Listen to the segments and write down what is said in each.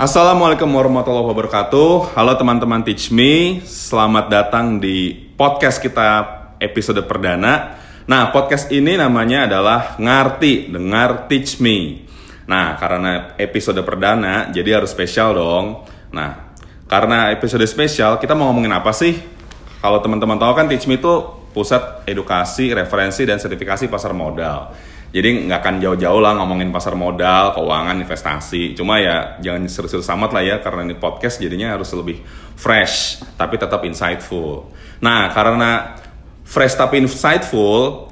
Assalamualaikum warahmatullahi wabarakatuh. Halo teman-teman Teach Me, selamat datang di podcast kita episode perdana. Nah, podcast ini namanya adalah Ngarti, dengar Teach Me. Nah, karena episode perdana, jadi harus spesial dong. Nah, karena episode spesial, kita mau ngomongin apa sih? Kalau teman-teman tahu kan Teach Me itu pusat edukasi, referensi, dan sertifikasi pasar modal. Jadi nggak akan jauh-jauh lah ngomongin pasar modal, keuangan, investasi. Cuma ya jangan serius-serius amat lah ya karena ini podcast jadinya harus lebih fresh tapi tetap insightful. Nah karena fresh tapi insightful,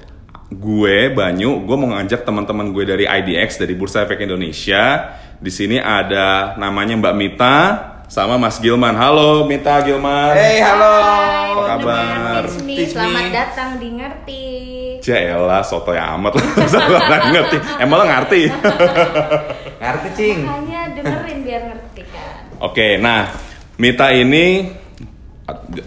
gue Banyu, gue mau ngajak teman-teman gue dari IDX dari Bursa Efek Indonesia. Di sini ada namanya Mbak Mita sama Mas Gilman. Halo Mita Gilman. Hey, halo. Apa kabar? Me. Selamat datang di Ngerti. Jaelah, soto ya amat lah. Nggak ngerti. Emang lo ngerti? Ngerti, Cing. Makanya dengerin biar ngerti kan. Oke, nah Mita ini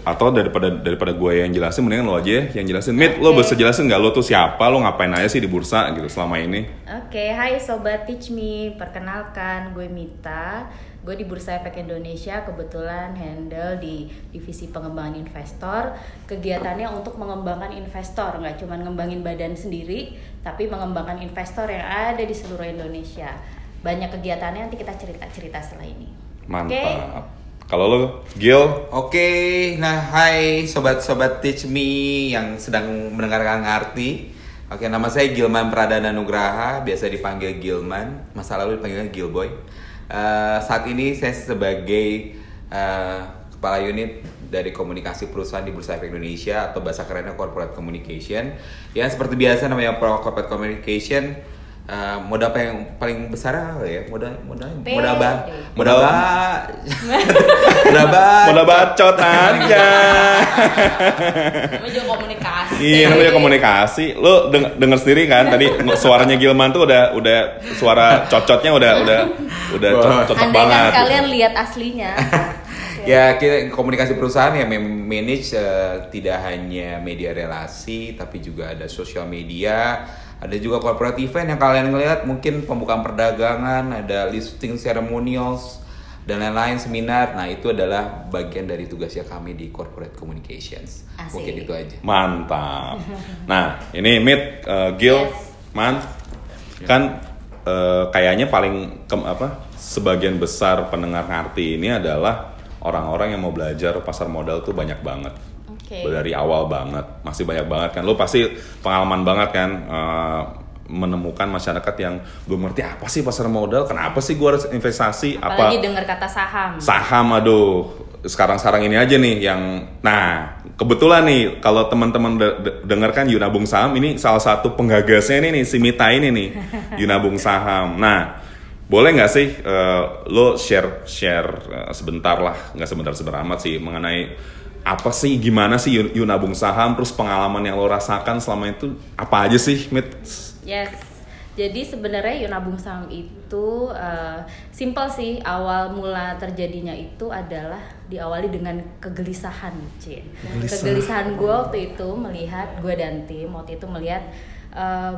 atau daripada daripada gue yang jelasin mendingan lo aja yang jelasin Mit lo Oke. bisa jelasin nggak lo tuh siapa lo ngapain aja sih di bursa gitu selama ini Oke, hai sobat Teach Me. Perkenalkan, gue Mita. Gue di Bursa Efek Indonesia kebetulan handle di divisi pengembangan investor. Kegiatannya untuk mengembangkan investor, nggak cuma ngembangin badan sendiri, tapi mengembangkan investor yang ada di seluruh Indonesia. Banyak kegiatannya nanti kita cerita-cerita setelah ini. mantap kalau lo Gil Oke, nah hai sobat-sobat Teach Me yang sedang mendengarkan Ngerti. Oke, nama saya Gilman Pradana Nugraha, biasa dipanggil Gilman. Masa lalu dipanggilnya Gilboy. Eh, saat ini saya sebagai eh, kepala unit dari komunikasi perusahaan di Bursa Efek Indonesia atau bahasa kerennya Corporate Communication. Ya seperti biasa namanya Corporate Communication. Eh, modal apa yang paling besar apa ya? Modal modal modal ba Modal- modal ba modal ba Udah bacot aja Namanya juga komunikasi. iya namanya komunikasi. Lo deng denger sendiri kan? Tadi suaranya Gilman tuh udah udah suara cocotnya udah udah udah cocok Andai banget kan kalian lihat aslinya. Ya, kita komunikasi perusahaan yang mem- manage eh, tidak hanya media relasi, tapi juga ada sosial media, ada juga corporate event yang kalian ngelihat, mungkin pembukaan perdagangan, ada listing ceremonials dan lain-lain seminar. Nah, itu adalah bagian dari tugasnya kami di corporate communications. Asik. Mungkin itu aja. Mantap. Nah, ini Mit, uh, Gil, Yes. Man, kan uh, kayaknya paling ke, apa? Sebagian besar pendengar ngerti ini adalah orang-orang yang mau belajar pasar modal tuh banyak banget. Oke. Dari awal banget, masih banyak banget kan. Lu pasti pengalaman banget kan uh, menemukan masyarakat yang belum ngerti apa sih pasar modal, kenapa sih gua harus investasi, Apalagi apa dengar kata saham. saham aduh sekarang-sekarang ini aja nih yang nah kebetulan nih kalau teman-teman de- de- dengar kan Yunabung Saham ini salah satu penggagasnya ini nih si Mita ini nih Yunabung Saham nah boleh nggak sih eh, lo share share eh, sebentar lah nggak sebentar sebentar amat sih mengenai apa sih gimana sih Yun- Yunabung Saham terus pengalaman yang lo rasakan selama itu apa aja sih Mit Yes. Jadi sebenarnya Yunabung Saham itu eh, simple sih awal mula terjadinya itu adalah diawali dengan kegelisahan, Cin. Kegelisahan gue waktu itu melihat gue dan tim waktu itu melihat eh,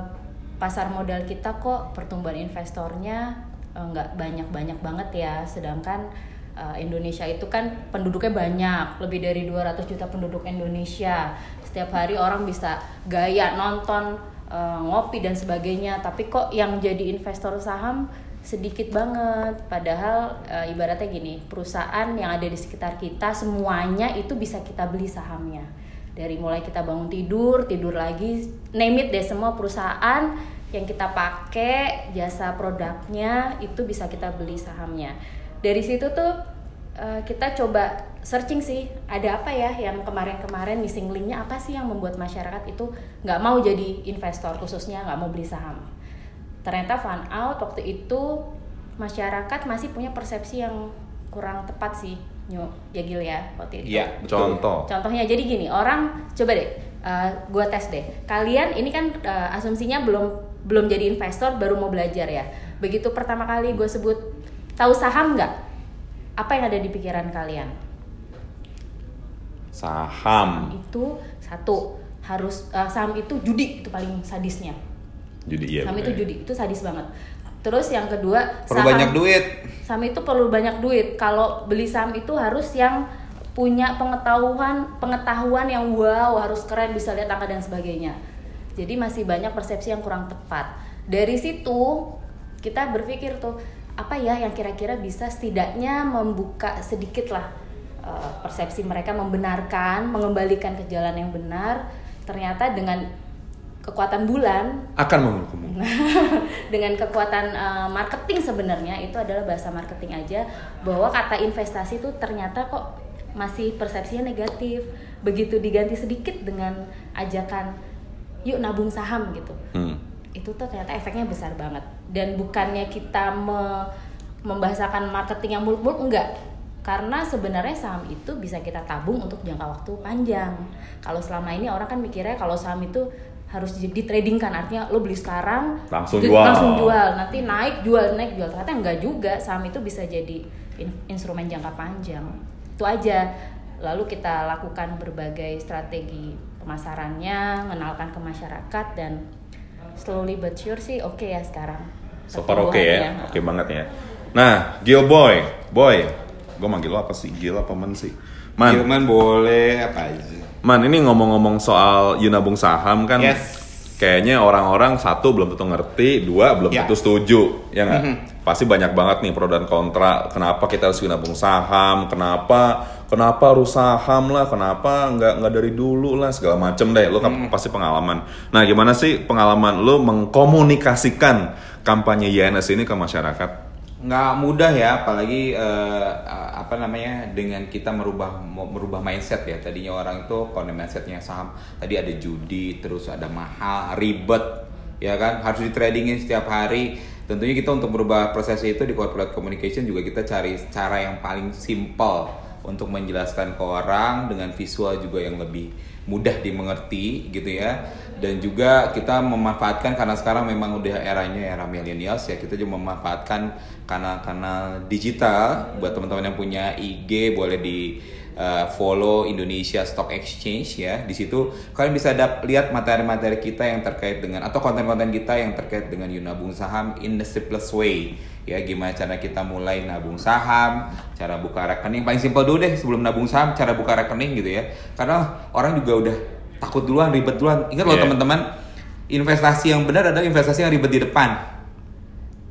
pasar modal kita kok pertumbuhan investornya eh, nggak banyak-banyak banget ya, sedangkan eh, Indonesia itu kan penduduknya banyak, lebih dari 200 juta penduduk Indonesia. Setiap hari orang bisa gaya nonton eh, ngopi dan sebagainya. Tapi kok yang jadi investor saham sedikit banget. Padahal eh, ibaratnya gini perusahaan yang ada di sekitar kita semuanya itu bisa kita beli sahamnya. Dari mulai kita bangun tidur tidur lagi name it deh semua perusahaan yang kita pakai jasa produknya itu bisa kita beli sahamnya dari situ tuh eh, kita coba searching sih ada apa ya yang kemarin-kemarin missing linknya apa sih yang membuat masyarakat itu nggak mau jadi investor khususnya nggak mau beli saham ternyata found out waktu itu masyarakat masih punya persepsi yang kurang tepat sih Nyo, ya Gil ya waktu itu Iya, betul. contoh Contohnya jadi gini, orang coba deh, uh, gua tes deh. Kalian ini kan uh, asumsinya belum belum jadi investor, baru mau belajar ya. Begitu pertama kali gue sebut tahu saham nggak? Apa yang ada di pikiran kalian? saham Itu satu harus uh, saham itu judi itu paling sadisnya. jadi iya Saham itu bener. judi, itu sadis banget. Terus yang kedua Perlu banyak duit. Saham itu perlu banyak duit. Kalau beli saham itu harus yang punya pengetahuan pengetahuan yang wow harus keren bisa lihat angka dan sebagainya. Jadi masih banyak persepsi yang kurang tepat. Dari situ kita berpikir tuh apa ya yang kira-kira bisa setidaknya membuka sedikit lah eh, persepsi mereka membenarkan, mengembalikan ke jalan yang benar. Ternyata dengan kekuatan bulan Akan menghukum. dengan kekuatan uh, marketing sebenarnya itu adalah bahasa marketing aja bahwa kata investasi itu ternyata kok masih persepsinya negatif begitu diganti sedikit dengan ajakan yuk nabung saham gitu Hmm. itu tuh ternyata efeknya besar banget dan bukannya kita me- membahasakan marketing yang muluk-muluk enggak. Karena sebenarnya saham itu bisa kita tabung untuk jangka waktu panjang. Kalau selama ini orang kan mikirnya kalau saham itu harus di trading kan artinya lo beli sekarang Langsung jual. langsung jual. Nanti naik jual naik jual. Ternyata enggak juga. Saham itu bisa jadi in- instrumen jangka panjang. Itu aja. Lalu kita lakukan berbagai strategi pemasarannya mengenalkan ke masyarakat dan slowly but sure sih oke ya sekarang So far oke ya, Pertumbuhannya. oke banget ya. Nah, Gil Boy, Boy, gue manggil lo apa sih? Gil apa men sih? Man, Gilman boleh apa aja. man ini ngomong-ngomong soal Yunabung saham kan, Yes. kayaknya orang-orang satu belum tentu ngerti, dua belum Ya. tentu setuju, ya nggak? Mhm. Pasti banyak banget nih pro dan kontra. Kenapa kita harus Yunabung saham? Kenapa? Kenapa harus saham lah? Kenapa nggak nggak dari dulu lah? Segala macem deh. Lo kan pasti pengalaman. Nah, gimana sih pengalaman lo mengkomunikasikan kampanye YNS ini ke masyarakat? nggak mudah ya apalagi eh, apa namanya dengan kita merubah merubah mindset ya tadinya orang itu kalau mindsetnya saham tadi ada judi terus ada mahal ribet ya kan harus di tradingin setiap hari tentunya kita untuk merubah proses itu di corporate communication juga kita cari cara yang paling simple untuk menjelaskan ke orang dengan visual juga yang lebih mudah dimengerti gitu ya. Dan juga kita memanfaatkan karena sekarang memang udah eranya era millennials ya kita juga memanfaatkan kanal-kanal digital. Buat teman-teman yang punya IG boleh di uh, follow Indonesia Stock Exchange ya. Di situ kalian bisa dap- lihat materi-materi kita yang terkait dengan atau konten-konten kita yang terkait dengan yunabung saham in the simplest way ya. Gimana cara kita mulai nabung saham cara buka rekening. Paling simpel dulu deh sebelum nabung saham cara buka rekening gitu ya. Karena orang juga udah takut duluan ribet duluan. Ingat loh Iya. teman-teman investasi yang benar adalah investasi yang ribet di depan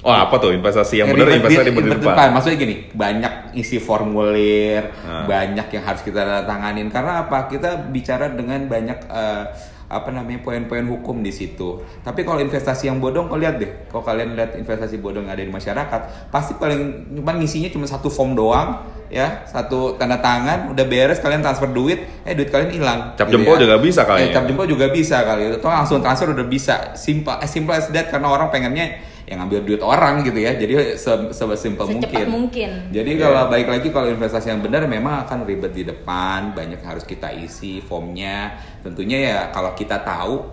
Oh apa tuh investasi yang Eh, benar investasi di ribet depan? Maksudnya gini, banyak isi formulir, Ah. banyak yang harus kita tanganin. Karena apa? Kita bicara dengan banyak eh, apa namanya poin-poin hukum di situ. Tapi kalau investasi yang bodong, kau lihat deh. Kalau kalian lihat investasi bodong yang ada di masyarakat, pasti paling cuma ngisinya cuma satu form doang, ya, satu tanda tangan, udah beres kalian transfer duit, eh duit kalian hilang. Cap Gitu jempol ya. juga bisa kali ya? Eh, cap jempol juga bisa kali. Atau langsung transfer udah bisa. Simple, as simple as that karena orang pengennya yang ngambil duit orang gitu ya. Jadi se sesimpel mungkin. mungkin. Jadi kalau baik lagi kalau investasi yang benar memang akan ribet di depan, banyak yang harus kita isi formnya. Tentunya ya kalau kita tahu,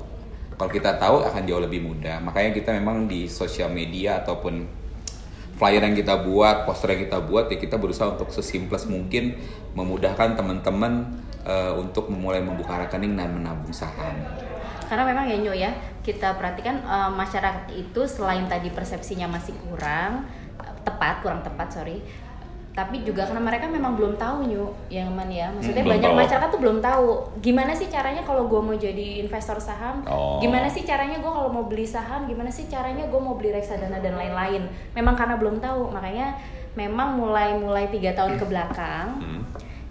kalau kita tahu akan jauh lebih mudah. Makanya kita memang di sosial media ataupun flyer yang kita buat, poster yang kita buat ya kita berusaha untuk sesimples mungkin memudahkan teman-teman eh, untuk memulai membuka rekening dan menabung saham. karena memang ya Nyo ya kita perhatikan eh, masyarakat itu selain tadi persepsinya masih kurang tepat kurang tepat sorry tapi juga karena mereka memang belum tahu Nyo yang mana ya maksudnya Hmm, belum banyak tahu. masyarakat tuh belum tahu gimana sih caranya kalau gue mau jadi investor saham Oh. gimana sih caranya gue kalau mau beli saham gimana sih caranya gue mau beli reksadana dan lain-lain memang karena belum tahu makanya memang mulai mulai tiga tahun ke belakang Hmm.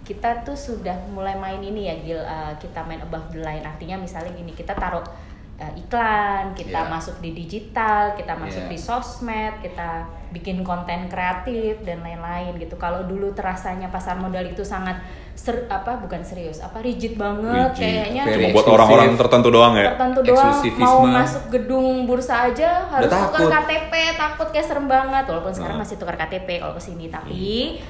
kita tuh sudah mulai main ini ya Gil uh, kita main above the line artinya misalnya gini kita taruh uh, iklan kita Yeah. masuk di digital kita masuk Yeah. di sosmed kita bikin konten kreatif dan lain-lain gitu kalau dulu terasanya pasar modal itu sangat ser apa bukan serius apa rigid banget Rigid, kayaknya Cuma buat orang-orang tertentu doang ya? tertentu doang mau masuk gedung bursa aja harus Udah tukar takut. KTP takut kayak serem banget walaupun sekarang Hmm. masih tukar KTP kalau ke sini tapi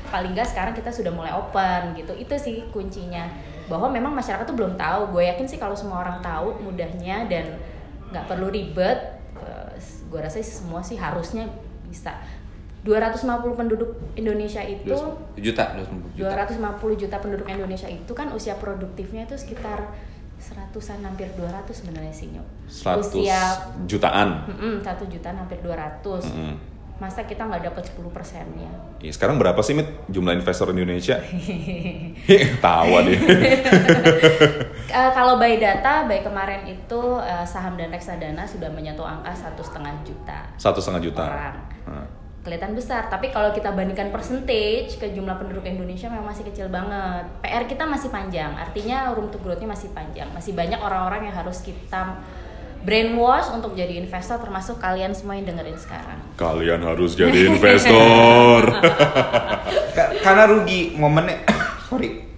paling nggak sekarang kita sudah mulai open gitu itu sih kuncinya bahwa memang masyarakat tuh belum tahu gue yakin sih kalau semua orang tahu mudahnya dan nggak perlu ribet eh, gue rasa sih semua sih harusnya bisa 250 penduduk Indonesia itu juta, 250 juta. 250 juta penduduk Indonesia itu kan usia produktifnya itu sekitar seratusan hampir 200 sebenarnya sih Nyok. 100 Usia jutaan. mm, satu jutaan hampir 200. Mm-mm. Masa kita nggak dapat 10 persennya Iya, sekarang berapa sih Mit jumlah investor di Indonesia? Tawa deh. Eh, kalau by data, by kemarin itu eh, saham dan reksadana sudah menyentuh angka satu setengah juta Satu setengah juta. orang. Nah. Kelihatan besar, tapi kalau kita bandingkan percentage ke jumlah penduduk Indonesia memang masih kecil banget. PR kita masih panjang, artinya room to growth-nya masih panjang. Masih banyak orang-orang yang harus kita brainwash untuk jadi investor, termasuk kalian semua yang dengerin sekarang. Kalian harus jadi investor. Ka- karena rugi momennya sorry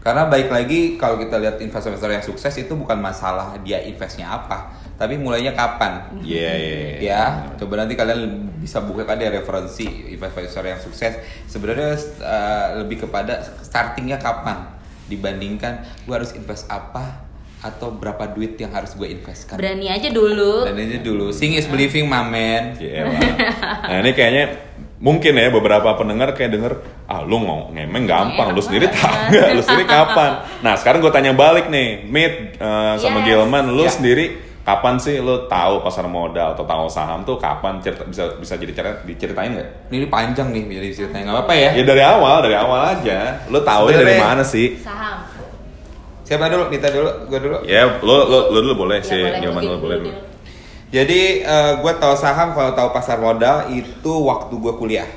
karena baik lagi kalau kita lihat investor-investor yang sukses itu bukan masalah dia investnya apa tapi mulainya kapan Iya, iya, iya. ya coba nanti kalian bisa buka kan ada referensi investor yang sukses sebenarnya uh, lebih kepada startingnya kapan dibandingkan gue harus invest apa atau berapa duit yang harus gue investkan? Berani aja dulu. dan aja dulu. Seeing is believing my man. Iya, Bang. Nah ini kayaknya mungkin ya beberapa pendengar kayak denger ah lu mau ngemeng gampang lu sendiri tahu nggak? Lu sendiri kapan? Nah sekarang gue tanya balik nih Mit eh, sama Yes. Gilman lu Ya. sendiri kapan sih lu tahu pasar modal atau tahu saham tuh kapan? Cerita, bisa bisa jadi cerita diceritain nggak? Ini panjang nih jadi ceritanya. Nggak apa-apa ya. Ya dari awal dari awal aja. Lu tahu dari mana sih? Saham. Siapa dulu Nita dulu gue dulu ya lu lu, lu dulu boleh Ya, sih Gilman mungkin lu boleh dulu dulu dulu. Jadi gue tahu saham kalau tahu pasar modal itu waktu gue kuliah.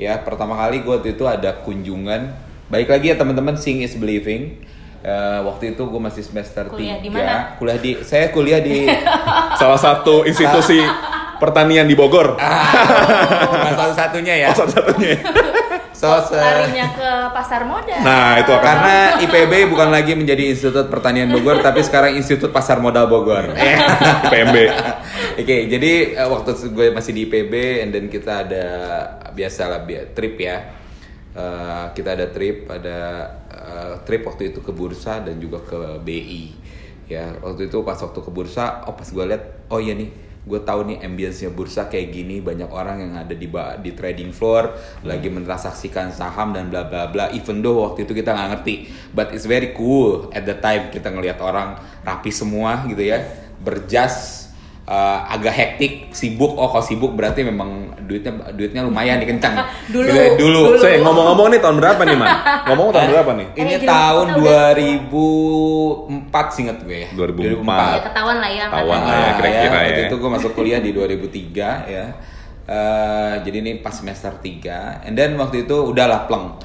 Ya pertama kali gue waktu itu ada kunjungan. Baik lagi ya teman-teman, seeing is believing. Eh, waktu itu gue masih semester Kuliah di 3. mana? Kuliah di saya kuliah di salah satu institusi pertanian di Bogor ah, satu-satunya ya. oh, satu-satunya So, Larinya ke pasar modal. nah itu akan karena IPB bukan lagi menjadi Institut Pertanian Bogor tapi sekarang Institut Pasar Modal Bogor. Eh. PMB Oke, jadi eh, waktu gue masih di IPB, and then kita ada biasalah bi- trip ya. Eh, kita ada trip, ada eh, trip waktu itu ke bursa dan juga ke BI. Ya, waktu itu pas waktu ke bursa, oh pas gue lihat, oh iya nih, gue tahu nih ambience-nya bursa kayak gini, banyak orang yang ada di di trading floor lagi mentransaksikan saham dan bla bla bla. Even though waktu itu kita nggak ngerti, but it's very cool at the time kita ngelihat orang rapi semua gitu ya, berjas eh, agak hektik, sibuk. Oh, kalau sibuk berarti memang duitnya duitnya lumayan dikencang. Dulu. Gitu ya, dulu. Dulu. Saya ngomong-ngomong nih tahun berapa nih, Man? Ngomong tahun berapa nih? Ini Eh, tahun kita udah- 2004 singkat gue ya. 2004. Ya, ketahuan lah ya Ketahuan lah ya, kira-kira Waktu ya. itu gue masuk kuliah di 2003 ya. Eh, jadi ini pas semester 3 And then waktu itu udahlah pleng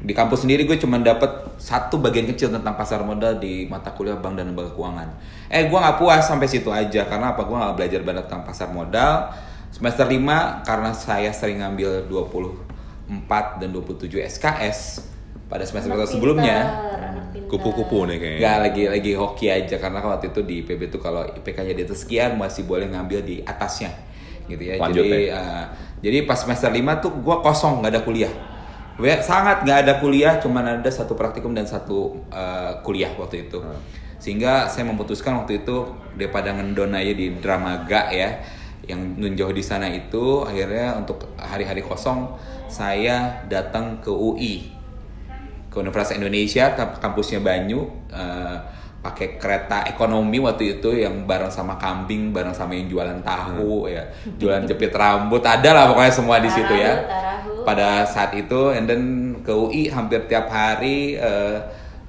Di kampus sendiri gue cuma dapat satu bagian kecil tentang pasar modal di mata kuliah bank dan lembaga keuangan. Eh gue nggak puas sampai situ aja karena apa? Gue nggak belajar banyak tentang pasar modal. Semester 5 karena saya sering ngambil 24 dan 27 SKS pada semester Anak sebelumnya. Kupu-kupu nih kayaknya. Nggak lagi lagi hoki aja karena waktu itu di IPB tuh kalau IPK-nya di atas sekian masih boleh ngambil di atasnya gitu ya. Lanjut, jadi ya. eh, jadi pas semester 5 tuh gua kosong nggak ada kuliah. Sangat nggak ada kuliah, cuman ada satu praktikum dan satu eh, kuliah waktu itu. Sehingga saya memutuskan waktu itu daripada ngendon aja di Dramaga ya yang nun jauh di sana itu akhirnya untuk hari-hari kosong saya datang ke UI ke Universitas Indonesia kamp- kampusnya Banyu eh, pakai kereta ekonomi waktu itu yang bareng sama kambing bareng sama yang jualan tahu ya jualan jepit rambut ada lah pokoknya semua di situ ya Tarahu, pada saat itu and then ke UI hampir tiap hari eh,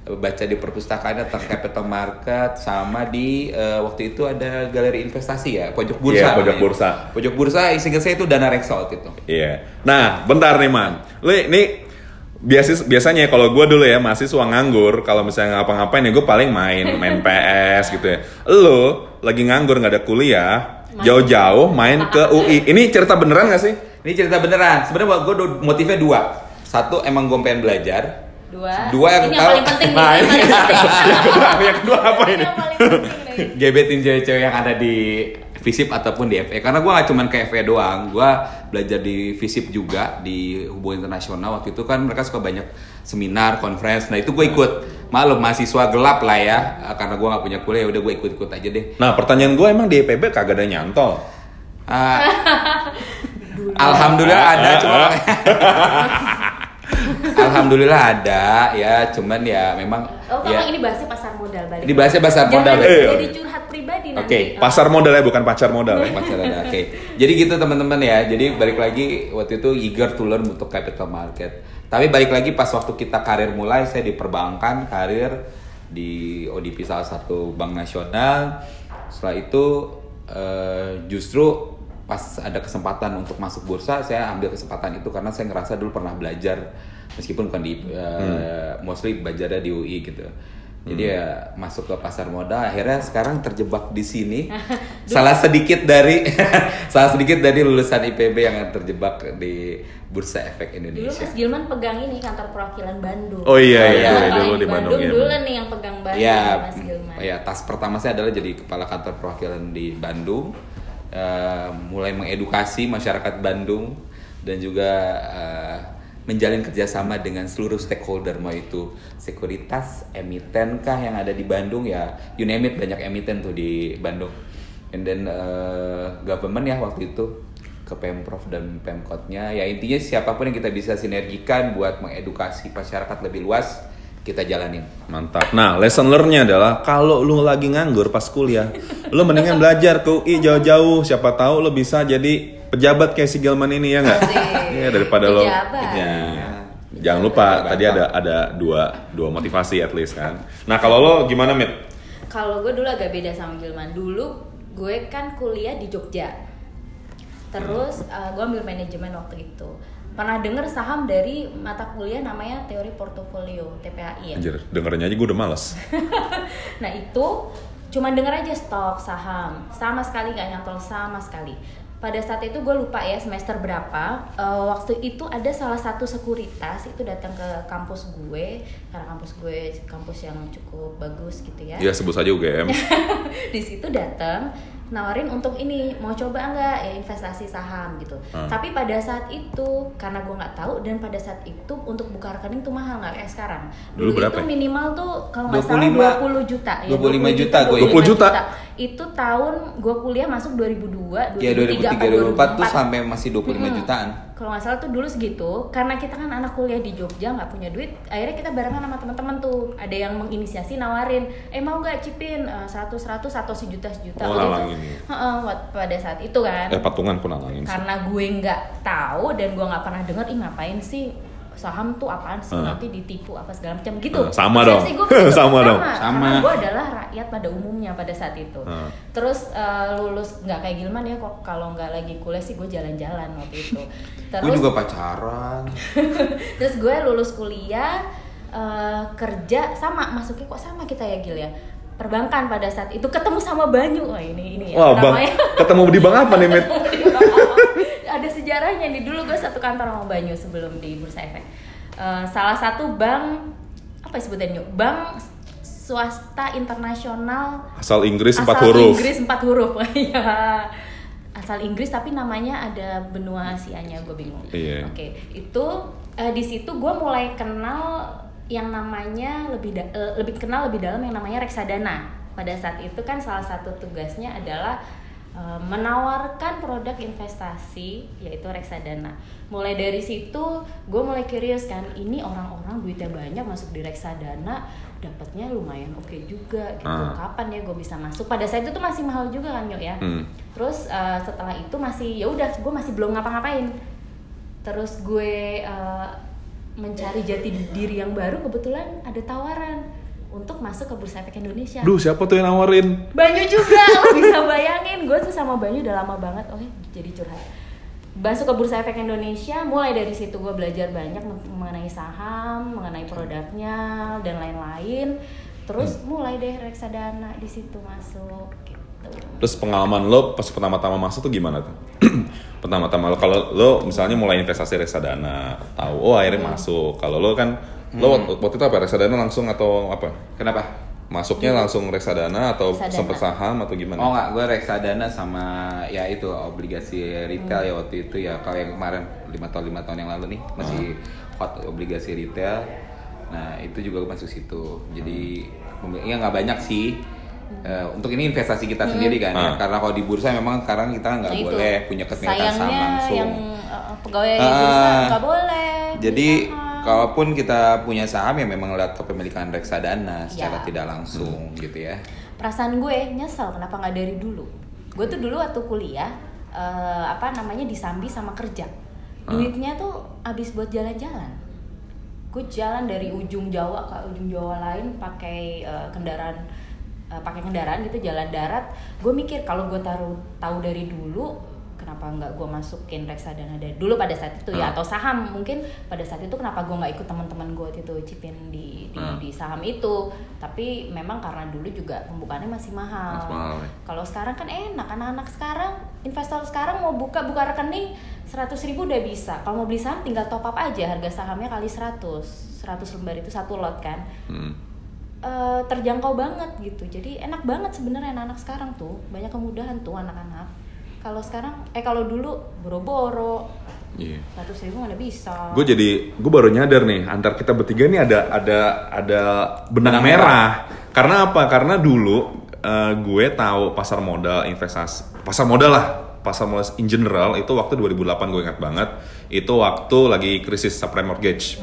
baca di perpustakaan tentang capital market sama di eh, waktu itu ada galeri investasi ya pojok bursa Iya, pojok namanya. bursa. pojok bursa seingat saya itu dana reksa waktu itu Iya. Nah, bentar nih, Man. Lu ini biasa biasanya kalau gue dulu ya mahasiswa nganggur kalau misalnya ngapa-ngapain ya gue paling main main PS gitu ya lu lagi nganggur nggak ada kuliah jauh-jauh main ke UI ini cerita beneran gak sih Ini cerita beneran. Sebenarnya gue motifnya dua. Satu emang gue pengen belajar. Dua. Dua yang tahu- yang paling penting nih. Nah, yang ini yang kedua yang kedua apa Ini ini yang paling penting nih. Gebetin cewek-cewek yang ada di FISIP ataupun di FE. Karena gue gak cuman ke FE doang. Gue belajar di FISIP juga di hubungan internasional. Waktu itu kan mereka suka banyak seminar, conference. Nah itu gue ikut. Maklum mahasiswa gelap lah ya. Eh, Karena gue gak punya kuliah. Udah gue ikut-ikut aja deh. nah pertanyaan gue emang di EPB kagak ada nyantol Ah, Alhamdulillah ada cuma Alhamdulillah ada ya cuman ya memang Oh, ya ini bahasnya pasar modal balik. Ini bahasnya pasar modal, eh. Jadi curhat nih Oke, nanti. Pasar modal ya, bukan pacar modal ya. Pacar ada. Oke. Jadi gitu teman-teman ya. Jadi balik lagi waktu itu eager to learn untuk capital market. Tapi balik lagi pas waktu kita karir mulai saya di perbankan, karir di ODP salah satu bank nasional. Setelah itu eh, justru pas ada kesempatan untuk masuk bursa, saya ambil kesempatan itu karena saya ngerasa dulu pernah belajar meskipun bukan di eh, mostly belajarnya di UI gitu. Jadi ya masuk ke pasar modal akhirnya sekarang terjebak di sini. salah sedikit dari salah sedikit dari lulusan IPB yang terjebak di Bursa Efek Dulu Indonesia. Mas Gilman pegang ini kantor perwakilan Bandung. Oh iya, iya, Nah, dulu yang di Bandung, ya. dulu nih yang pegang Bandung Ya, Mas Gilman. ya tas pertama saya adalah jadi kepala kantor perwakilan di Bandung, Eh, mulai mengedukasi masyarakat Bandung dan juga eh, menjalin kerjasama dengan seluruh stakeholder mau itu sekuritas, emiten kah yang ada di Bandung ya, you name it banyak emiten tuh di Bandung, and then eh, government ya waktu itu ke pemprov dan pemkotnya ya intinya siapa pun yang kita bisa sinergikan buat mengedukasi masyarakat lebih luas kita jalanin. Mantap. Nah, lesson learn-nya adalah kalau lu lagi nganggur pas kuliah, lu mendingan belajar ke UI jauh-jauh. Siapa tahu lu bisa jadi pejabat kayak si Gilman ini ya nggak? Iya daripada lo. Iya. Jangan lupa tadi ada ada dua dua motivasi at least kan. Nah kalau lo gimana Mit? Kalau gue dulu agak beda sama Gilman. Dulu gue kan kuliah di Jogja. Terus uh, gue ambil manajemen waktu itu. Pernah denger saham dari mata kuliah namanya teori portofolio TPAI ya. Anjir, dengernya aja gue udah males. Nah itu cuma denger aja stok saham sama sekali nggak nyantol sama sekali. Pada saat itu gue lupa ya semester berapa. Eh, waktu itu ada salah satu sekuritas itu datang ke kampus gue karena kampus gue kampus yang cukup bagus gitu ya. Ya sebut saja UGM. di situ datang nawarin untuk ini mau coba nggak ya investasi saham gitu. Hmm. Tapi pada saat itu karena gue nggak tahu dan pada saat itu untuk buka rekening tuh mahal nggak kayak sekarang. Dulu berapa itu minimal tuh kalau nggak salah 25 20 juta ya. 25 juta, gue 20 juta. Itu tahun gue kuliah masuk 2002, 2003 Ya 2003 2004 tuh sampai masih 25 Mm-mm. jutaan. Kalau nggak salah tuh dulu segitu, karena kita kan anak kuliah di Jogja nggak punya duit, akhirnya kita barengan sama teman-teman tuh. Ada yang menginisiasi nawarin, eh mau nggak cipin eh, seratus seratus atau sejuta sejuta Oh, gitu. Heeh, wat- pada saat itu kan. eh patungan pun nalangin. Karena gue nggak tahu dan gue nggak pernah denger, ih ngapain sih saham tuh apaan sih Hmm. nanti ditipu apa segala macam gitu. Hmm, sama dong. gue begitu, Sama dong. Sama. Karena gue adalah rakyat pada umumnya pada saat itu. Hmm. Terus eh, lulus nggak kayak Gilman ya kok kalau nggak lagi kuliah sih gue jalan-jalan waktu itu. Terus Gue juga pacaran. terus gue lulus kuliah eh, kerja sama masuknya kok sama kita ya Gil ya perbankan pada saat itu ketemu sama Banyu Wah, ini ini ya Wah bang, ketemu di bank apa nih Mit? Sejarahnya nih. Dulu gue satu kantor sama Banyu sebelum di Bursa Efek. Eh, salah satu bank apa ya sebutannya bank swasta internasional. Asal Inggris empat asal huruf. Inggris empat huruf. Iya. asal Inggris tapi namanya ada benua Asianya gue bingung. Iya. oke itu eh, di situ gue mulai kenal yang namanya lebih da- eh, lebih kenal lebih dalam yang namanya reksadana. Pada saat itu kan salah satu tugasnya adalah menawarkan produk investasi yaitu reksadana. Mulai dari situ gue mulai curious kan ini orang-orang duitnya banyak masuk di reksadana dapatnya lumayan oke juga gitu. Ah. kapan ya gue bisa masuk? Pada saat itu tuh masih mahal juga kan yuk ya? Hmm. terus eh, setelah itu masih ya udah gue masih belum ngapa-ngapain. Terus gue eh, mencari jati diri yang baru kebetulan ada tawaran untuk masuk ke bursa efek Indonesia Duh siapa tuh yang nawarin? Banyu juga lo bisa bayangin gue tuh sama Banyu udah lama banget oke jadi curhat masuk ke bursa efek Indonesia mulai dari situ gue belajar banyak mengenai saham mengenai produknya dan lain-lain terus mulai deh reksadana di situ masuk gitu Terus pengalaman lo pas pertama-tama masuk tuh gimana tuh? pertama-tama lo kalau lo misalnya mulai investasi reksadana, tahu oh akhirnya Hmm. masuk. Kalau lo kan lo waktu, waktu itu apa reksadana langsung atau apa? Kenapa? Masuknya langsung reksadana atau Reksadana. sempet saham atau gimana? Oh enggak, gue reksadana sama ya itu obligasi retail ya waktu itu ya kalau yang kemarin lima tahun lima tahun yang lalu nih masih hot obligasi retail. Nah itu juga gue masuk situ. Jadi ya nggak banyak sih. Eh, untuk ini investasi kita sendiri kan, ya. Ah. karena kalau di bursa memang sekarang kita nggak Nah, itu. boleh punya saham sayangnya langsung. yang uh, pegawai Ah. bursa nggak boleh Jadi. Kalaupun kita punya saham ya memang lewat kepemilikan reksadana secara Ya. tidak langsung gitu ya. perasaan gue nyesel kenapa nggak dari dulu? Gue tuh dulu waktu kuliah eh, apa namanya disambi sama kerja. Duitnya tuh habis buat jalan-jalan. Gue jalan dari ujung Jawa ke ujung Jawa lain pakai eh, kendaraan eh, pakai kendaraan gitu jalan darat. Gue mikir kalau gue taruh tahu dari dulu kenapa nggak gue masukin reksadana dari dulu pada saat itu ya atau saham mungkin pada saat itu kenapa gue nggak ikut teman-teman gue itu cipin di di, Ah. di saham itu. Tapi memang karena dulu juga pembukaannya masih mahal, Masih mahal, ya. kalau sekarang kan enak anak-anak sekarang investor sekarang mau buka buka rekening 100 ribu udah bisa. Kalau mau beli saham tinggal top up aja harga sahamnya kali 100 100 lembar itu satu lot kan. Hmm. Eh, terjangkau banget gitu. Jadi enak banget sebenarnya anak-anak sekarang tuh. Banyak kemudahan tuh anak-anak kalau sekarang eh kalau dulu boro-boro Iya. 100 ribu mana bisa Gue jadi gue baru nyadar nih antar kita bertiga nih ada ada ada benang Benang merah. Karena apa? Karena dulu eh, gue tahu pasar modal investasi pasar modal lah pasar modal in general itu waktu 2008 gue ingat banget itu waktu lagi krisis subprime mortgage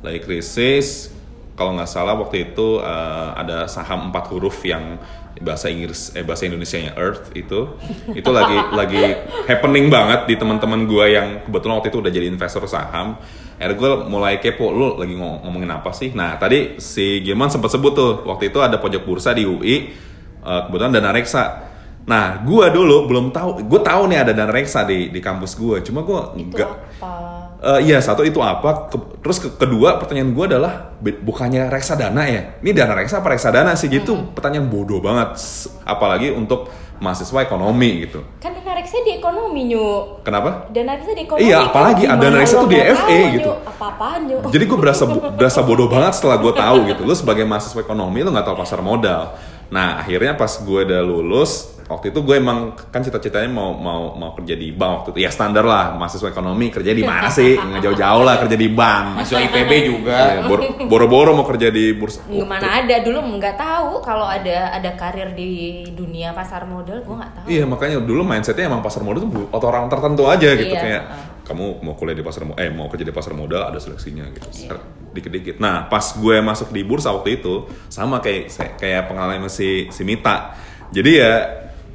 lagi krisis kalau nggak salah waktu itu eh, ada saham empat huruf yang bahasa Inggris eh bahasa Indonesia nya Earth itu itu lagi lagi happening banget di teman-teman gue yang kebetulan waktu itu udah jadi investor saham. Akhirnya gue mulai kepo lu lagi ngom- ngomongin apa sih? Nah tadi si Gilman sempat sebut tuh waktu itu ada pojok bursa di UI eh, kebetulan dana reksa. Nah gue dulu belum tahu gue tahu nih ada dana reksa di di kampus gue cuma gue nggak apa Eh, iya satu itu apa? Ke- terus ke- kedua pertanyaan gue adalah bukannya reksadana ya? Ini dana reksa apa reksadana sih? Gitu. Pertanyaan bodoh banget. Apalagi untuk mahasiswa ekonomi gitu. Kan dana reksa di ekonomi nyu. Kenapa? Dana reksa di ekonomi Iya, apalagi Gimana dana reksa tuh di FE gitu. Nyu? apa-apaan Nyu? jadi gue berasa berasa bodoh banget setelah gue tahu gitu. Lu sebagai mahasiswa ekonomi lu nggak tahu pasar modal. Nah akhirnya pas gue udah lulus waktu itu gue emang kan cita-citanya mau mau mau kerja di bank waktu itu. Ya standar lah mahasiswa ekonomi kerja di mana sih? Nggak jauh-jauh lah kerja di bank. Masuk IPB juga. Iya, bor- boro-boro mau kerja di bursa Gimana ada. Dulu nggak tahu kalau ada ada karir di dunia pasar modal gue nggak tahu. Iya makanya dulu mindsetnya emang pasar modal tuh atau orang tertentu aja gitu. Iya, kayak kamu mau kuliah di pasar eh mau kerja di pasar modal ada seleksinya gitu. Dikit-dikit. Nah pas gue masuk di bursa waktu itu sama kayak kayak pengalaman si si Mita. Jadi ya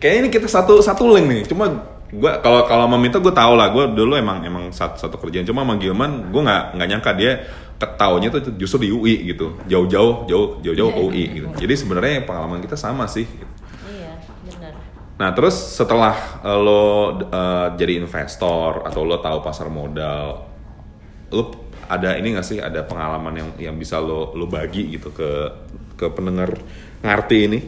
kayak ini kita satu satu link nih. Cuma gue kalau kalau sama Mita gue tau lah gue dulu emang emang satu, satu kerjaan. Cuma sama Gilman gue nggak nggak nyangka dia ketaunya tuh justru di UI gitu jauh-jauh jauh jauh-jauh ke UI gitu. Jadi sebenarnya pengalaman kita sama sih. gitu. Iya benar. Nah terus setelah eh, lo eh, jadi investor atau lo tahu pasar modal, lo ada ini gak sih ada pengalaman yang yang bisa lo lo bagi gitu ke ke pendengar ngerti ini?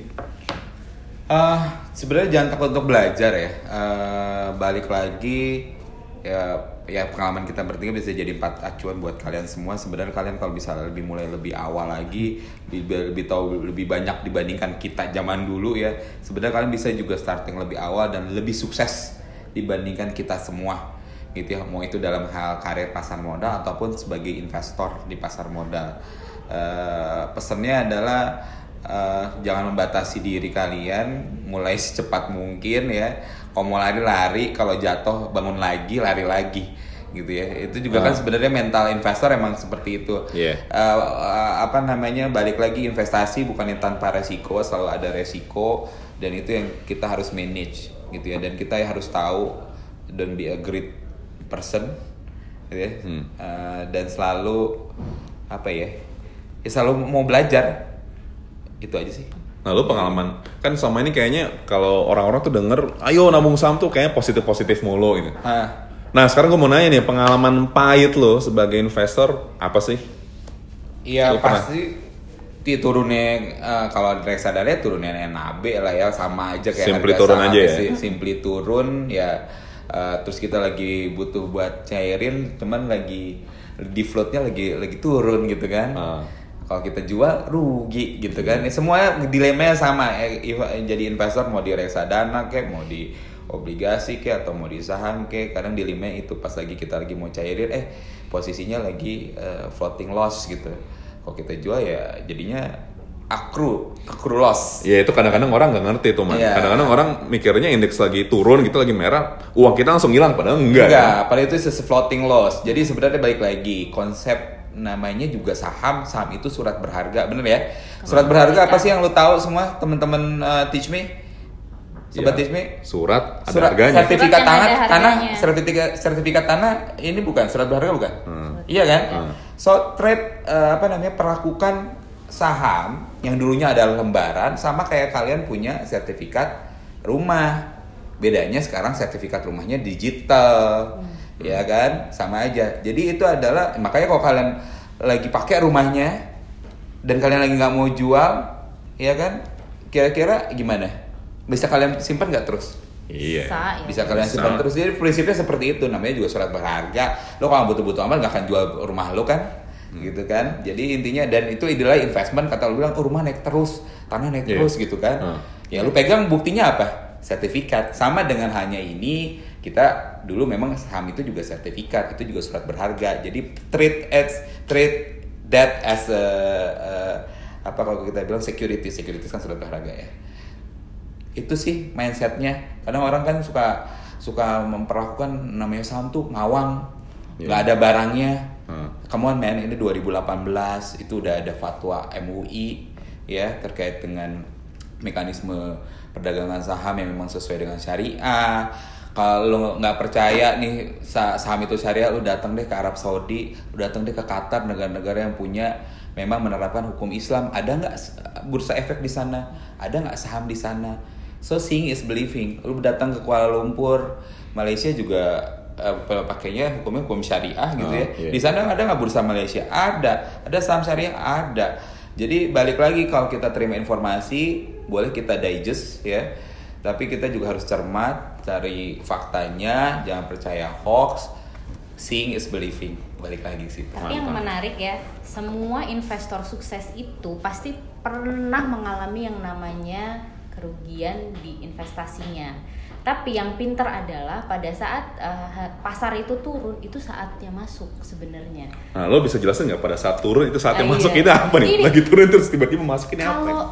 Eh, sebenarnya jangan takut untuk belajar ya. Eh, balik lagi ya ya pengalaman kita bertiga bisa jadi empat acuan buat kalian semua. Sebenarnya kalian kalau bisa lebih mulai lebih awal lagi, lebih, lebih tahu lebih banyak dibandingkan kita zaman dulu ya. Sebenarnya kalian bisa juga starting lebih awal dan lebih sukses dibandingkan kita semua gitu ya. Mau itu dalam hal karir pasar modal ataupun sebagai investor di pasar modal. Eh, pesannya adalah eh, jangan membatasi diri kalian mulai secepat mungkin ya. Kalau mau lari-lari kalau jatuh bangun lagi lari lagi gitu ya. Itu juga kan sebenarnya mental investor emang seperti itu. Iya. Eh, eh, apa namanya balik lagi investasi bukan yang tanpa resiko selalu ada resiko dan itu yang kita harus manage gitu ya. Dan kita harus tahu dan be a great person gitu ya. Eh, dan selalu apa ya ya selalu mau belajar itu aja sih Nah lo pengalaman kan selama ini kayaknya kalau orang-orang tuh denger, ayo nabung saham tuh kayaknya positif-positif mulu gitu. ah Nah sekarang gue mau nanya nih pengalaman pahit lo sebagai investor apa sih? Iya Lu pasti di turunnya eh, kalau di reksadana ya turunnya NAB lah ya sama aja kayak Simply harga turun saham aja ya? si- Simply turun ya eh, terus kita lagi butuh buat cairin cuman lagi di floatnya lagi lagi turun gitu kan. Ah. Kalau kita jual rugi gitu kan. Ya, Semua dilemanya sama. Eh, iva- jadi investor mau di reksadana kayak mau di obligasi kayak atau mau di saham kayak kadang dilemanya itu pas lagi kita lagi mau cairin eh posisinya lagi eh, floating loss gitu. Kalau kita jual ya jadinya akru, akru loss. Ya itu kadang-kadang orang nggak ngerti tuh man. Iya. Kadang-kadang orang mikirnya indeks lagi turun gitu lagi merah, uang kita langsung hilang padahal enggak. Enggak, padahal itu a floating loss. Jadi sebenarnya balik lagi konsep namanya juga saham. Saham itu surat berharga, bener ya? Surat berharga apa sih yang lu tahu semua teman-teman uh, Teach Me? Sobat. Teach Me? Surat ada Surat harganya. sertifikat Surat yang tanah, ada tanah, sertifikat sertifikat tanah ini bukan surat berharga bukan? Hmm. Iya kan? Hmm. So trade eh, apa namanya perlakukan saham yang dulunya adalah lembaran sama kayak kalian punya sertifikat rumah. Bedanya sekarang sertifikat rumahnya digital. Ya kan? Sama aja. Jadi itu adalah makanya kalau kalian lagi pakai rumahnya dan kalian lagi nggak mau jual, ya kan? Kira-kira gimana? Bisa kalian simpan nggak terus? Iya. Bisa, ya. bisa kalian simpan terus jadi prinsipnya seperti itu namanya juga surat berharga lo kalau butuh-butuh amat nggak akan jual rumah lo kan Hmm. gitu kan jadi intinya dan itu adalah investment kata lo bilang oh, rumah naik terus tanah naik Iya. terus gitu kan Hmm. ya lo pegang buktinya apa sertifikat sama dengan hanya ini kita dulu memang saham itu juga sertifikat itu juga surat berharga. Jadi treat as treat that as a, a- apa kalau kita bilang security security kan surat berharga ya. Itu sih mindsetnya. Kadang orang kan suka suka memperlakukan namanya saham tuh ngawang Iya. nggak ada barangnya. Hmm. come on man ini 2018 itu udah ada fatwa MUI ya terkait dengan mekanisme perdagangan saham yang memang sesuai dengan syariah kalau nggak percaya nih sa- saham itu syariah lu datang deh ke Arab Saudi lu datang deh ke Qatar negara-negara yang punya memang menerapkan hukum Islam. Ada nggak bursa efek di sana? Ada nggak saham di sana? So seeing is believing. Lu datang ke Kuala Lumpur Malaysia juga eh, pakainya hukumnya hukum syariah gitu Oh, ya. iya. di sana ada nggak bursa Malaysia? Ada. Ada saham syariah? Ada. Jadi balik lagi kalau kita terima informasi boleh kita digest ya tapi kita juga harus cermat cari faktanya jangan percaya hoax seeing is believing balik lagi situ Tapi yang menarik ya, semua investor sukses itu pasti pernah mengalami yang namanya kerugian di investasinya. Tapi yang pinter adalah pada saat eh, pasar itu turun, itu saatnya masuk sebenarnya. Nah, lo bisa jelasin nggak pada saat turun itu saatnya Ah, masuk iya. itu apa nih? Gini. Lagi turun terus tiba-tiba masuk ini apa? Kalau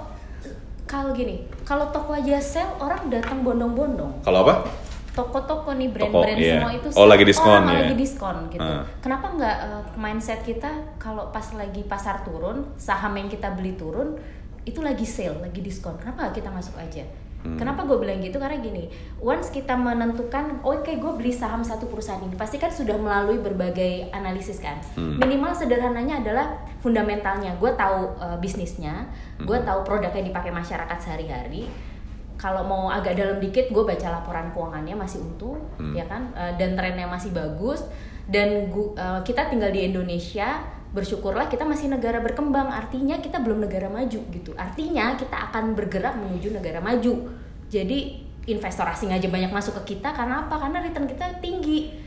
kalau gini, kalau toko aja sel orang datang bondong-bondong. Kalau apa? toko-toko nih Toko, brand-brand iya. semua itu Oh, lagi diskon, orang ya. lagi diskon gitu. Ah. Kenapa nggak eh, mindset kita kalau pas lagi pasar turun, saham yang kita beli turun itu lagi sale, lagi diskon. Kenapa nggak kita masuk aja? Hmm. Kenapa gue bilang gitu? Karena gini, once kita menentukan, oke gue beli saham satu perusahaan ini, pasti kan sudah melalui berbagai analisis kan. Hmm. Minimal sederhananya adalah fundamentalnya. Gue tahu eh, bisnisnya, gue Hmm. tahu produk yang dipakai masyarakat sehari-hari kalau mau agak dalam dikit gue baca laporan keuangannya masih untung Hmm. ya kan Eh, dan trennya masih bagus dan gu- eh, kita tinggal di Indonesia bersyukurlah kita masih negara berkembang. Artinya kita belum negara maju gitu. Artinya kita akan bergerak menuju negara maju. Jadi investor asing aja banyak masuk ke kita karena apa? Karena return kita tinggi.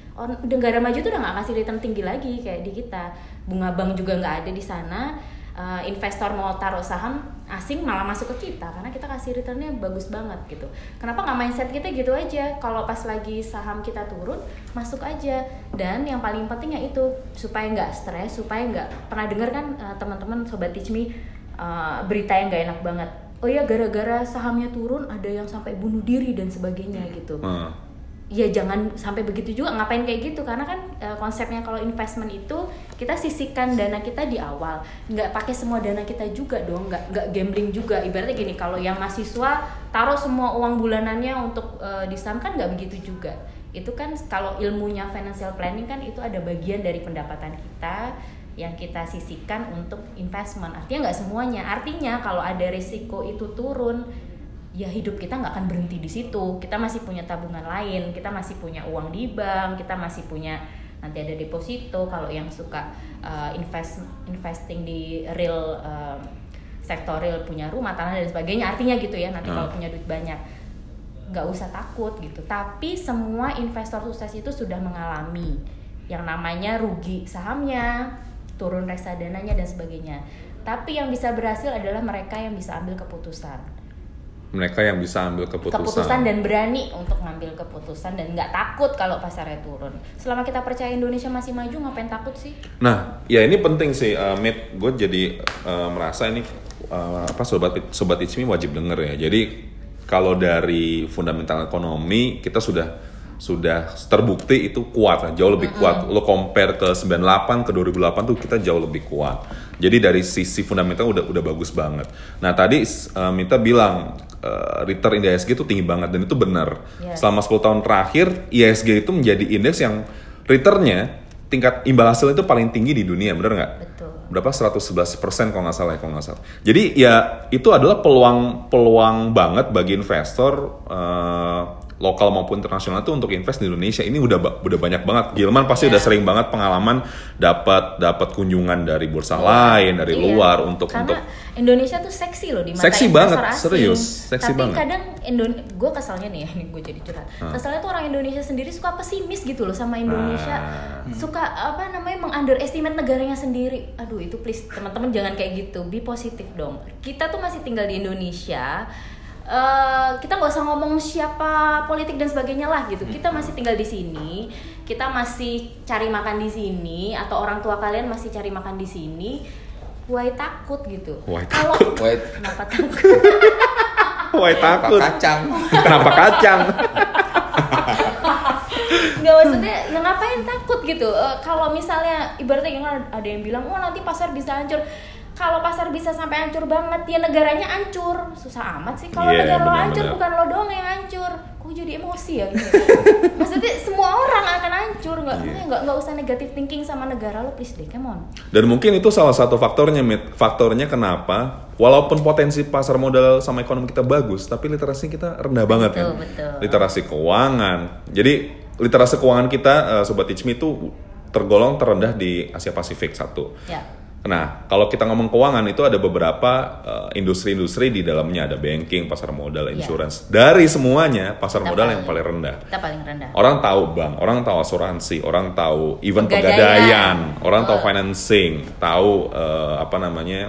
Negara maju tuh udah nggak kasih return tinggi lagi kayak di kita. Bunga bank juga nggak ada di sana. Uh, investor mau taruh saham asing malah masuk ke kita karena kita kasih returnnya bagus banget gitu. Kenapa nggak mindset kita gitu aja? Kalau pas lagi saham kita turun masuk aja. Dan yang paling penting ya itu supaya nggak stres, supaya nggak pernah dengar kan uh, teman-teman sobat Teach Me uh, berita yang nggak enak banget. Oh ya gara-gara sahamnya turun ada yang sampai bunuh diri dan sebagainya gitu Hmm. Ya jangan sampai begitu juga ngapain kayak gitu? Karena kan e, konsepnya kalau investment itu kita sisihkan dana kita di awal. Nggak pakai semua dana kita juga dong nggak nggak gambling juga. Ibaratnya gini kalau yang mahasiswa taruh semua uang bulanannya untuk e, di saham kan nggak begitu juga. Itu kan kalau ilmunya financial planning kan itu ada bagian dari pendapatan kita yang kita sisihkan untuk investment. Artinya nggak semuanya. Artinya kalau ada risiko itu turun ya hidup kita nggak akan berhenti di situ. Kita masih punya tabungan lain kita masih punya uang di bank kita masih punya nanti ada deposito. Kalau yang suka uh, invest investing di real uh, sektor real punya rumah tanah dan sebagainya artinya gitu ya nanti Hmm. kalau punya duit banyak. Nggak usah takut gitu. Tapi semua investor sukses itu sudah mengalami yang namanya rugi sahamnya turun reksadananya dan sebagainya. Tapi yang bisa berhasil adalah mereka yang bisa ambil keputusan Mereka yang bisa ambil keputusan. keputusan dan berani untuk ngambil keputusan dan nggak takut kalau pasarnya turun. Selama kita percaya Indonesia masih maju, ngapain takut sih? Nah, ya ini penting sih, uh, Mit. Gue jadi uh, merasa ini uh, apa sobat sobat Ichmi wajib denger ya. Jadi kalau dari fundamental ekonomi kita sudah sudah terbukti itu kuat, jauh lebih kuat. Lo compare ke 98 ke 2008 tuh kita jauh lebih kuat. Jadi dari sisi fundamental udah udah bagus banget. Nah tadi uh, Mita bilang uh, return ISG itu tinggi banget dan itu benar. Yes. Selama 10 tahun terakhir ISG itu menjadi indeks yang returnnya tingkat imbal hasil itu paling tinggi di dunia, benar nggak? Betul. berapa 111 persen kalau nggak salah ya kalau nggak salah. Jadi ya itu adalah peluang peluang banget bagi investor eh, lokal maupun internasional itu untuk invest di Indonesia. Ini udah udah banyak banget. Gilman pasti Iya. udah sering banget pengalaman dapat dapat kunjungan dari bursa lain dari Iya. luar untuk Karena untuk Indonesia tuh seksi loh di mata Seksi banget, asing. serius, seksi Tapi banget. kadang Indon gue kesalnya nih ya, ini gue jadi curhat. Kesalnya tuh orang Indonesia sendiri suka pesimis gitu loh sama Indonesia. Ah. Suka apa namanya mengunderestimate negaranya sendiri. Aduh itu please teman-teman jangan kayak gitu. Be positif dong. Kita tuh masih tinggal di Indonesia. Eh, kita nggak usah ngomong siapa politik dan sebagainya lah gitu. Kita masih tinggal di sini, kita masih cari makan di sini, atau orang tua kalian masih cari makan di sini. Why takut gitu? Why Kalau Wait, kenapa takut? Wah apa takut. kacang? Kenapa kacang? Nggak maksudnya, ya ngapain takut gitu? Eh, kalau misalnya ibaratnya ada yang bilang, oh nanti pasar bisa hancur. Kalau pasar bisa sampai hancur banget, ya negaranya hancur. Susah amat sih. Kalau Iya, negara lo hancur, bukan lo doang yang hancur. Kok jadi emosi ya? Gitu. Maksudnya semua orang akan hancur. Nggak, Iya. nggak, nggak usah negative thinking sama negara lo, please deh, come on. Dan mungkin itu salah satu faktornya, Mit. Faktornya kenapa? Walaupun potensi pasar modal sama ekonomi kita bagus, tapi literasi kita rendah banget Betul, kan. betul. Literasi keuangan. Jadi literasi keuangan kita, eh, sobat Ichmi itu tergolong terendah di Asia Pasifik satu. Ya. Nah, kalau kita ngomong keuangan itu ada beberapa eh, industri-industri di dalamnya ada banking, pasar modal, Iya. insurance. Dari semuanya pasar Kita modal yang paling- paling rendah. Kita paling rendah. Orang tahu bank, orang tahu asuransi, orang tahu even Pegadaian. pegadaian, orang tahu Oh. financing, tahu eh, apa namanya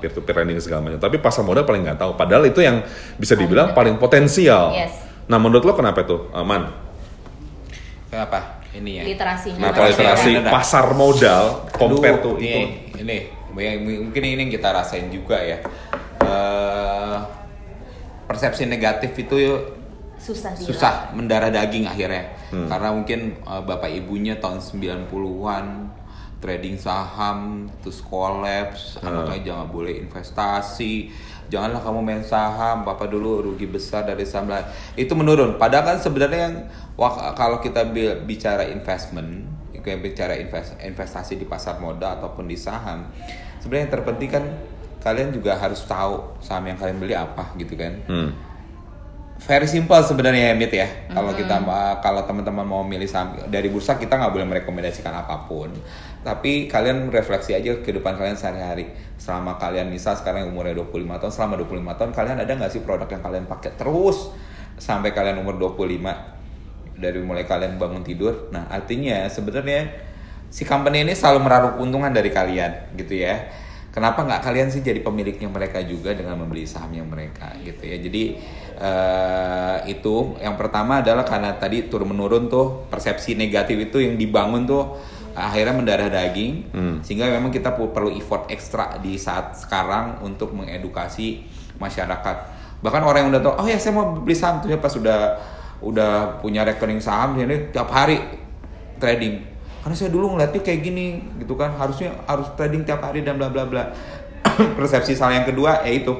peer to peer lending segala macam. Tapi pasar modal paling nggak tahu. Padahal itu yang bisa dibilang paling potensial. Yes. Nah, menurut lo kenapa itu, aman? Kenapa? Ini ya. Literasinya. Masih literasi pasar modal compare Aduh, tuh ini, itu? ini yang- mungkin ini yang kita rasain juga ya. Eh, persepsi negatif itu susah susah mendarah daging akhirnya Hmm. karena mungkin uh, bapak ibunya tahun 90-an trading saham terus kolaps Hmm. anaknya jangan boleh investasi janganlah kamu main saham bapak dulu rugi besar dari saham lah itu menurun padahal kan sebenarnya yang kalau kita bi- bicara investment kayak bicara invest, investasi di pasar modal ataupun di saham sebenarnya yang terpenting kan kalian juga harus tahu saham yang kalian beli apa gitu kan Hmm. very simple sebenarnya ya Mit ya. Kalau kita uh, kalau teman-teman mau milih saham dari bursa kita nggak boleh merekomendasikan apa pun. Tapi kalian refleksi aja kehidupan kalian sehari-hari. Selama kalian misal sekarang umurnya 25 tahun, selama 25 tahun kalian ada nggak sih produk yang kalian pakai terus sampai kalian umur 25 dari mulai kalian bangun tidur. Nah, artinya sebenarnya si company ini selalu meraup keuntungan dari kalian gitu ya. Kenapa nggak kalian sih jadi pemiliknya mereka juga dengan membeli sahamnya mereka gitu ya. Jadi eh, itu yang pertama adalah karena tadi turun menurun tuh persepsi negatif itu yang dibangun tuh akhirnya mendarah daging sehingga memang kita perlu effort ekstra di saat sekarang untuk mengedukasi masyarakat. Bahkan orang yang udah tahu, oh ya saya mau beli saham tuh ya pas udah udah punya rekening saham ini tiap hari trading. Karena saya dulu ngeliatnya kayak gini gitu kan. Harusnya harus trading tiap hari dan bla bla bla. Persepsi salah yang kedua ya itu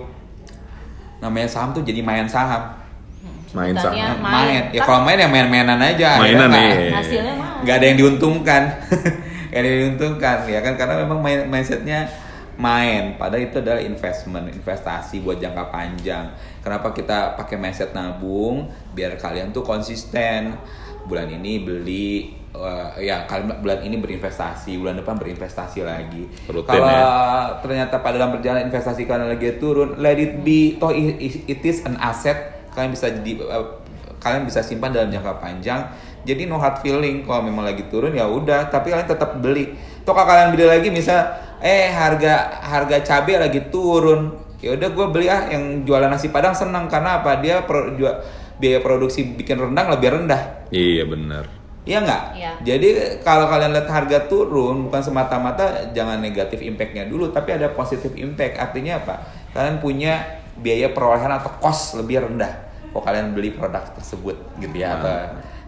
namanya saham tuh jadi main saham. Main saham. main, ya Kan kalau main ya main-mainan aja Mainan akhirnya nggak- nih. hasilnya mah nggak ada yang diuntungkan. Nggak ada yang diuntungkan ya kan? Karena memang main, mindsetnya main. Padahal itu adalah investment investasi buat jangka panjang. Kenapa kita pakai mindset nabung? Biar kalian tuh konsisten. Bulan ini beli eh, ya kalian bulan ini berinvestasi bulan depan berinvestasi lagi. Rutin kalau ya. ternyata pada dalam perjalanan investasi kalian lagi turun let it be. Toh it is an asset. Kalian bisa di eh, kalian bisa simpan dalam jangka panjang jadi no hard feeling kalau memang lagi turun ya udah tapi kalian tetap beli toh kalau kalian beli lagi misal eh harga harga cabai lagi turun ya udah gue beli ah yang jualan nasi padang senang karena apa dia pro, jua- biaya produksi bikin rendang lebih rendah Iya benar. Iya nggak? Iya. Jadi kalau kalian lihat harga turun bukan semata-mata jangan negatif impactnya dulu, tapi ada positif impact. Artinya apa? Kalian punya biaya perolehan atau cost lebih rendah. Kalau kalian beli produk tersebut gitu ya. Atau,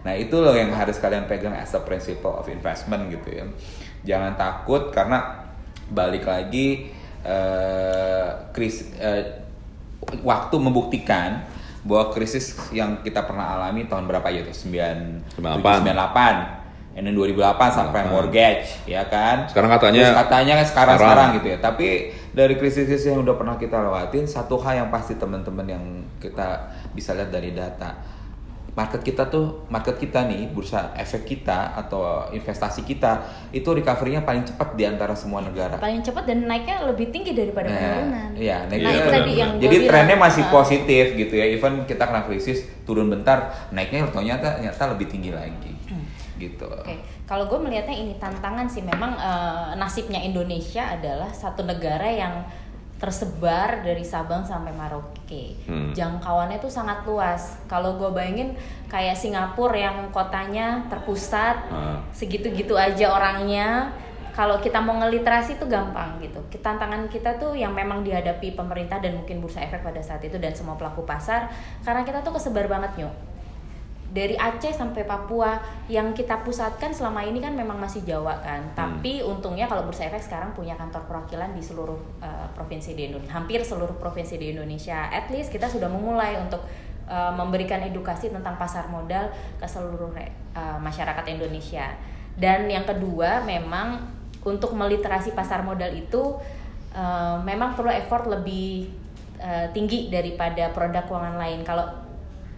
Nah itu loh yang harus kalian pegang as a principle of investment gitu ya. Jangan takut karena balik lagi eh, kris, eh, waktu membuktikan bahwa krisis yang kita pernah alami tahun berapa ya tuh 9 98. 98 and then 2008 sampai 98. mortgage ya kan Sekarang katanya Terus katanya kan sekarang sekarang. sekarang gitu ya tapi dari krisis-krisis yang udah pernah kita lewatin satu hal yang pasti teman-teman yang kita bisa lihat dari data market kita tuh market kita nih bursa efek kita atau investasi kita itu recovery-nya paling cepat di antara semua negara. Paling cepat dan naiknya lebih tinggi daripada penurunan. iya, nah, naik- itu Iya, tadi yang jadi bilang. trennya masih positif gitu ya. Even kita kena krisis turun bentar naiknya ternyata ternyata lebih tinggi lagi. Gitu. Oke, kalau gue melihatnya ini tantangan sih. Memang eh, nasibnya Indonesia adalah satu negara yang tersebar dari Sabang sampai Merauke. Hmm. Jangkauannya tuh sangat luas. Kalau gue bayangin kayak Singapura yang kotanya terpusat, Ah. segitu-gitu aja orangnya. Kalau kita mau ngeliterasi tuh gampang gitu. Tantangan kita tuh yang memang dihadapi pemerintah dan mungkin bursa efek pada saat itu dan semua pelaku pasar karena kita tuh kesebar banget nyok dari Aceh sampai Papua yang kita pusatkan selama ini kan memang masih Jawa kan. Tapi untungnya kalau Bursa Efek sekarang punya kantor perwakilan di seluruh uh, provinsi di Indonesia hampir seluruh provinsi di Indonesia. At least kita sudah memulai untuk uh, memberikan edukasi tentang pasar modal ke seluruh uh, masyarakat Indonesia. Dan yang kedua memang untuk meliterasi pasar modal itu uh, memang perlu effort lebih uh, tinggi daripada produk keuangan lain. Kalau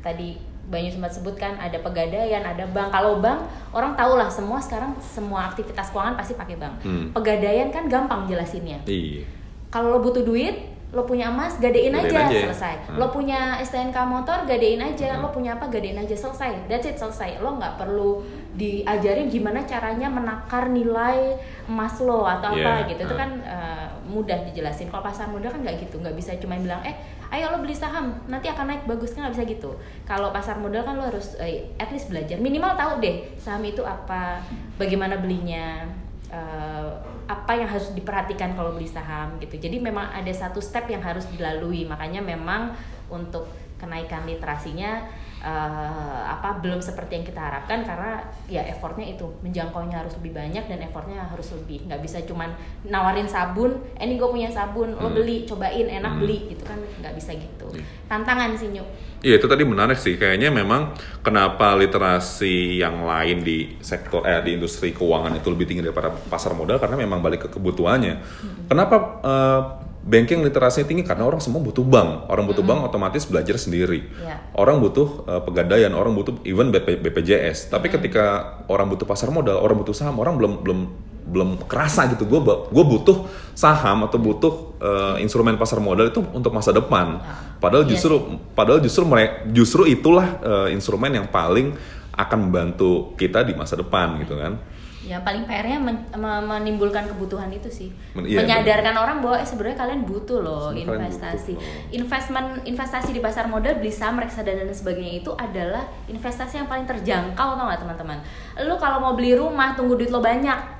tadi Banyu sempat sebutkan ada pegadaian, ada bank. Kalau bank orang tahu lah semua sekarang semua aktivitas keuangan pasti pakai bank. Hmm. Pegadaian kan gampang jelasinnya. Iya. Kalau lo butuh duit, lo punya emas, gadein, Gadein aja, aja. selesai. Hmm. Lo punya STNK motor, gadein aja. Lo punya apa, gadein aja, selesai. That's it, selesai. Lo nggak perlu diajarin gimana caranya menakar nilai emas lo atau apa Yeah. gitu. Itu Hmm. kan eh, mudah dijelasin. Kalau pasar modal kan nggak gitu, nggak bisa cuma bilang eh ayo lo beli saham nanti akan naik bagus kan nggak bisa gitu. Kalau pasar modal kan lo harus eh, at least belajar minimal tahu deh saham itu apa, bagaimana belinya, eh, apa yang harus diperhatikan kalau beli saham gitu. Jadi memang ada satu step yang harus dilalui. Makanya memang untuk kenaikan literasinya eh, apa belum seperti yang kita harapkan karena ya effortnya itu menjangkaunya harus lebih banyak dan effortnya harus lebih nggak bisa cuman nawarin sabun eh ini gue punya sabun lo Hmm. beli cobain enak Hmm. beli gitu kan nggak bisa gitu Iya. tantangan sih nyuk Iya itu tadi menarik sih. Kayaknya memang kenapa literasi yang lain di sektor eh di industri keuangan itu lebih tinggi daripada pasar modal karena memang balik ke kebutuhannya. Kenapa eh, banking literasinya tinggi? Karena orang semua butuh bank. Orang butuh bank otomatis belajar sendiri. Iya. Orang butuh eh, pegadaian, orang butuh even BP, BPJS. Tapi ketika orang butuh pasar modal, orang butuh saham, orang belum belum belum kerasa gitu. Gue gue butuh saham atau butuh eh, instrumen pasar modal itu untuk masa depan. Padahal Iya justru padahal justru mereka justru itulah eh, instrumen yang paling akan membantu kita di masa depan gitu kan. Ya paling PR-nya men- me- menimbulkan kebutuhan itu sih. Men- iya, menyadarkan orang bahwa eh sebenarnya kalian butuh loh Sebenarnya kalian investasi. butuh loh. investment investasi di pasar modal beli saham reksadana dan sebagainya itu adalah investasi yang paling terjangkau tau gak teman-teman? Lu kalau mau beli rumah tunggu duit lo banyak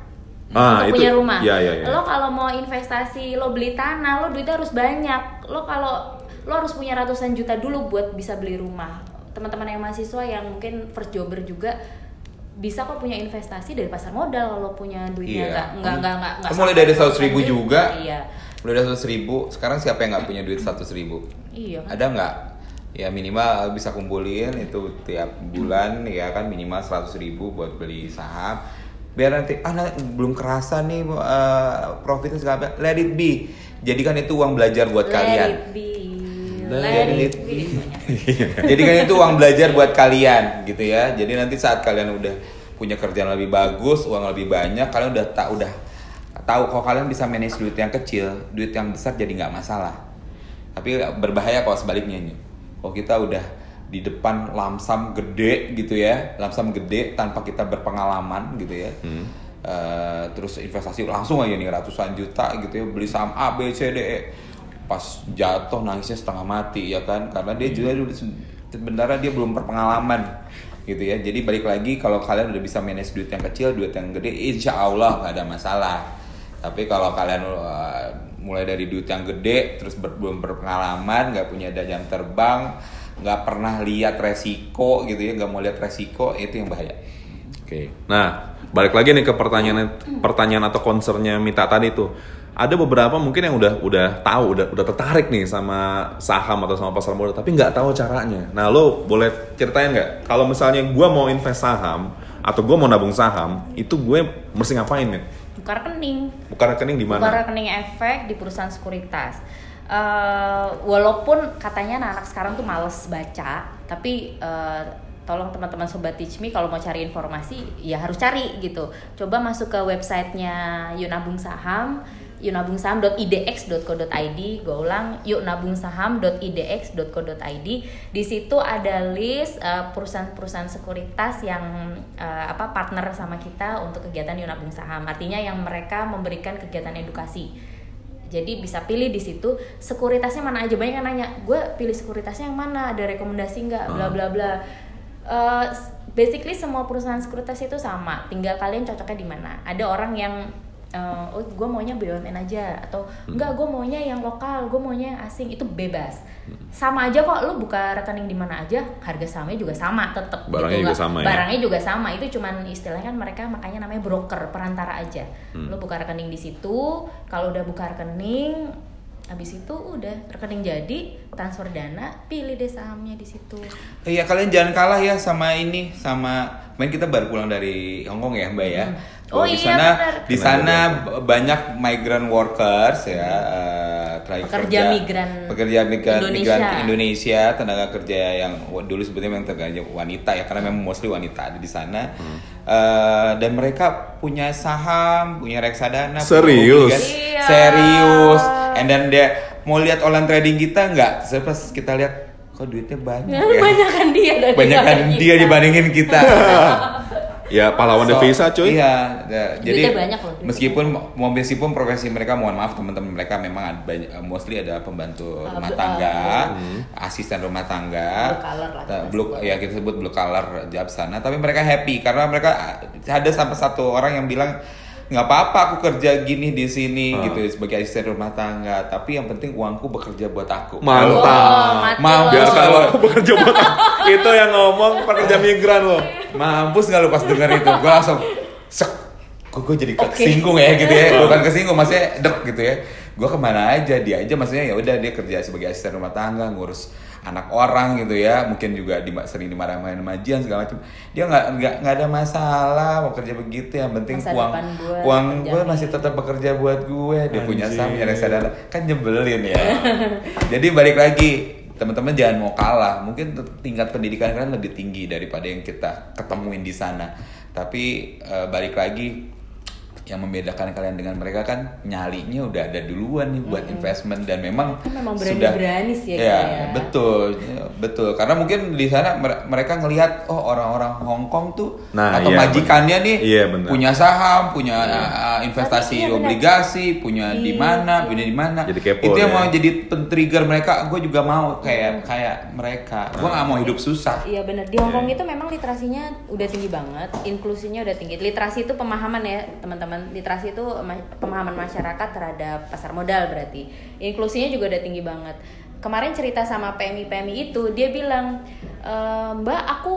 Ah, untuk itu- punya rumah. iya, iya, iya. lo kalau mau investasi lo beli tanah lo duitnya harus banyak. Lo kalau lo harus punya ratusan juta dulu buat bisa beli rumah. Teman-teman yang mahasiswa yang mungkin first jobber juga bisa kok punya investasi dari pasar modal kalau punya duitnya nggak nggak nggak nggak nggak Kan mulai dari seratus ribu juga. iya. Mulai dari seratus ribu sekarang siapa yang nggak punya duit seratus ribu? Iya. Kan? ada nggak? Ya minimal bisa kumpulin itu tiap bulan ya kan minimal seratus ribu buat beli saham. Biar nanti ah nah, belum kerasa nih uh, profitnya segala let it be. Jadikan itu uang belajar buat Let kalian. it be, Jadi kan itu uang belajar buat kalian gitu ya. Jadi nanti saat kalian udah punya kerjaan lebih bagus uang lebih banyak kalian udah tak udah tahu kalau kalian bisa manage duit yang kecil duit yang besar jadi nggak masalah. Tapi berbahaya kalau sebaliknya nih kalau kita udah di depan lamsam gede gitu ya lamsam gede tanpa kita berpengalaman gitu ya. Hmm. Eh, terus investasi langsung aja nih ratusan juta gitu ya beli saham A B C D E pas jatuh nangisnya setengah mati ya kan? Karena dia juga udah se- sebenarnya dia belum berpengalaman gitu ya. Jadi balik lagi kalau kalian udah bisa manage duit yang kecil duit yang gede insya Allah nggak ada masalah. Tapi kalau kalian uh, mulai dari duit yang gede terus ber- belum berpengalaman nggak punya jam terbang nggak pernah lihat resiko gitu ya nggak mau lihat resiko itu yang bahaya. Oke. Nah, balik lagi nih ke pertanyaan pertanyaan atau concernnya Mita tadi tuh. Ada beberapa mungkin yang udah udah tahu, udah udah tertarik nih sama saham atau sama pasar modal, tapi nggak tahu caranya. Nah, lo boleh ceritain nggak? Kalau misalnya gue mau invest saham atau gue mau nabung saham, itu gue mesti ngapain nih? buka rekening Buka rekening di buka mana? rekening efek di perusahaan sekuritas Eh, walaupun katanya anak-anak sekarang tuh males baca tapi eh, tolong teman-teman sobat teach me kalau mau cari informasi ya harus cari gitu coba masuk ke websitenya Yunabung Saham yunabungsaham.idx.co.id gue ulang yuknabungsaham.idx.co.id di situ ada list eh, perusahaan-perusahaan sekuritas yang eh, apa partner sama kita untuk kegiatan Yunabung Saham artinya yang mereka memberikan kegiatan edukasi. Jadi bisa pilih di situ sekuritasnya mana aja. Banyak yang nanya gue pilih sekuritasnya yang mana? Ada rekomendasi nggak? Bla bla bla. Eh, basically semua perusahaan sekuritas itu sama. Tinggal kalian cocoknya di mana. Ada orang yang eh, oh gue maunya BUMN aja atau enggak gue maunya yang lokal gue maunya yang asing itu bebas. Sama aja kok lu buka rekening di mana aja harga sahamnya juga sama tetap Barangnya juga nggak- sama ya? barangnya juga sama. Itu cuman istilahnya kan mereka makanya namanya broker perantara aja. Hmm. lu buka rekening di situ kalau udah buka rekening habis itu udah rekening jadi transfer dana pilih deh sahamnya di situ Iya kalian jangan kalah ya sama ini sama main kita baru pulang dari Hong Kong ya Mbak ya. Oh di iya, sana benar. di sana banyak migrant workers ya eh, tenaga Pekerja kerja- migran pekerja migran Indonesia. migran Indonesia tenaga kerja yang dulu sebetulnya memang tenaga wanita ya karena memang mostly wanita ada di sana Eh, dan mereka punya saham punya reksadana punya Serius? obligasi. Iya. serius and then dia mau lihat online trading kita nggak Terus pas kita lihat kok duitnya banyak ya banyak kan dia dari banyak kan dia dibandingin kita. Ya pahlawan So, devisa cuy. Iya, ya, jadi banyak loh, meskipun mau meskipun profesi mereka mohon maaf teman-teman mereka memang ada banyak, mostly ada pembantu Ah, rumah tangga, ah, asisten rumah tangga, Blue collar lah, blue ya kita sebut blue collar job sana. Tapi mereka happy karena mereka ada sampai satu orang yang bilang nggak apa-apa aku kerja gini di sini Ah. gitu sebagai asisten rumah tangga tapi yang penting uangku bekerja buat aku Mantap. Oh, lo. Biar kalau bekerja buat itu yang ngomong pekerja migran lo. Mampus gak lu pas denger itu? Gue langsung sek. Kok gue jadi kesinggung ya gitu ya? Bukan kesinggung, maksudnya dek gitu ya. Gue ke mana aja dia aja maksudnya ya udah dia kerja sebagai asisten rumah tangga ngurus anak orang gitu ya mungkin juga di, sering dimarahin majian segala macam. Dia nggak nggak nggak ada masalah mau kerja begitu yang penting Masa uang gue uang gue masih tetap bekerja buat gue. Dia punya Anjing. saham punya reksadana kan nyebelin ya. Jadi balik lagi teman-teman jangan mau kalah. Mungkin tingkat pendidikan kalian lebih tinggi daripada yang kita ketemuin di sana. Tapi eh, balik lagi yang membedakan kalian dengan mereka kan nyalinya udah ada duluan nih buat investment dan memang Kan memang sudah berani-berani sih ya, ya, kita ya. betul ya, betul. Karena mungkin di sana mere- mereka ngelihat oh orang-orang Hong Kong tuh Nah, atau iya, majikannya nih Iya, punya saham punya uh, investasi Tapi iya, obligasi punya di Di- mana punya di mana. Itu yang ya. mau jadi pen-trigger mereka gue juga mau kayak kayak mereka. Gue nggak mau hidup susah. Iya benar. Di Hong Kong Iya. itu memang literasinya udah tinggi banget, inklusinya udah tinggi. Literasi itu pemahaman ya teman-teman. Literasi itu ma- pemahaman masyarakat terhadap pasar modal berarti. Inklusinya juga udah tinggi banget. Kemarin cerita sama PMI PMI itu dia bilang "E, Mbak aku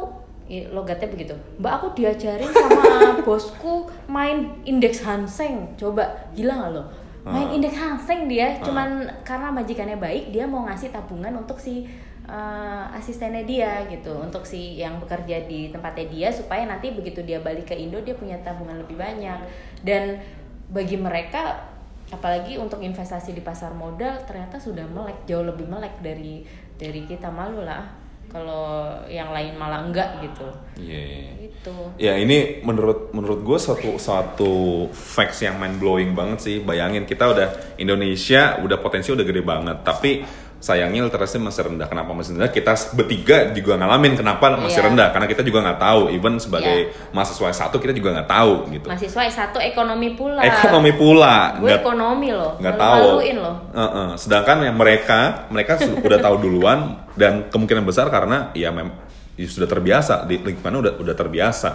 logatnya begitu. Mbak aku diajarin sama bosku main indeks Hanseng. Coba gila nggak lo? Main Ah. indeks Hanseng dia cuman karena majikannya baik dia mau ngasih tabungan untuk si eh, asistennya dia gitu untuk si yang bekerja di tempatnya dia supaya nanti begitu dia balik ke Indo dia punya tabungan lebih banyak. Dan bagi mereka apalagi untuk investasi di pasar modal ternyata sudah melek jauh lebih melek dari dari kita. Malu lah kalau yang lain malah enggak gitu. Iya. itu Ya ini menurut menurut gue suatu suatu facts yang mind blowing banget sih. Bayangin kita udah Indonesia udah potensi udah gede banget, tapi sayangnya literasi masih rendah. Kenapa masih rendah? Kita bertiga juga ngalamin kenapa masih Iya. rendah. Karena kita juga nggak tahu. Even sebagai mahasiswa satu kita juga nggak tahu gitu. mahasiswa satu ekonomi pula Ekonomi pula gue nggak ekonomi loh nggak tahu. loh Heeh. Sedangkan yang mereka mereka su- udah tahu duluan dan kemungkinan besar karena ya mem ya sudah terbiasa di lingkungan udah udah terbiasa.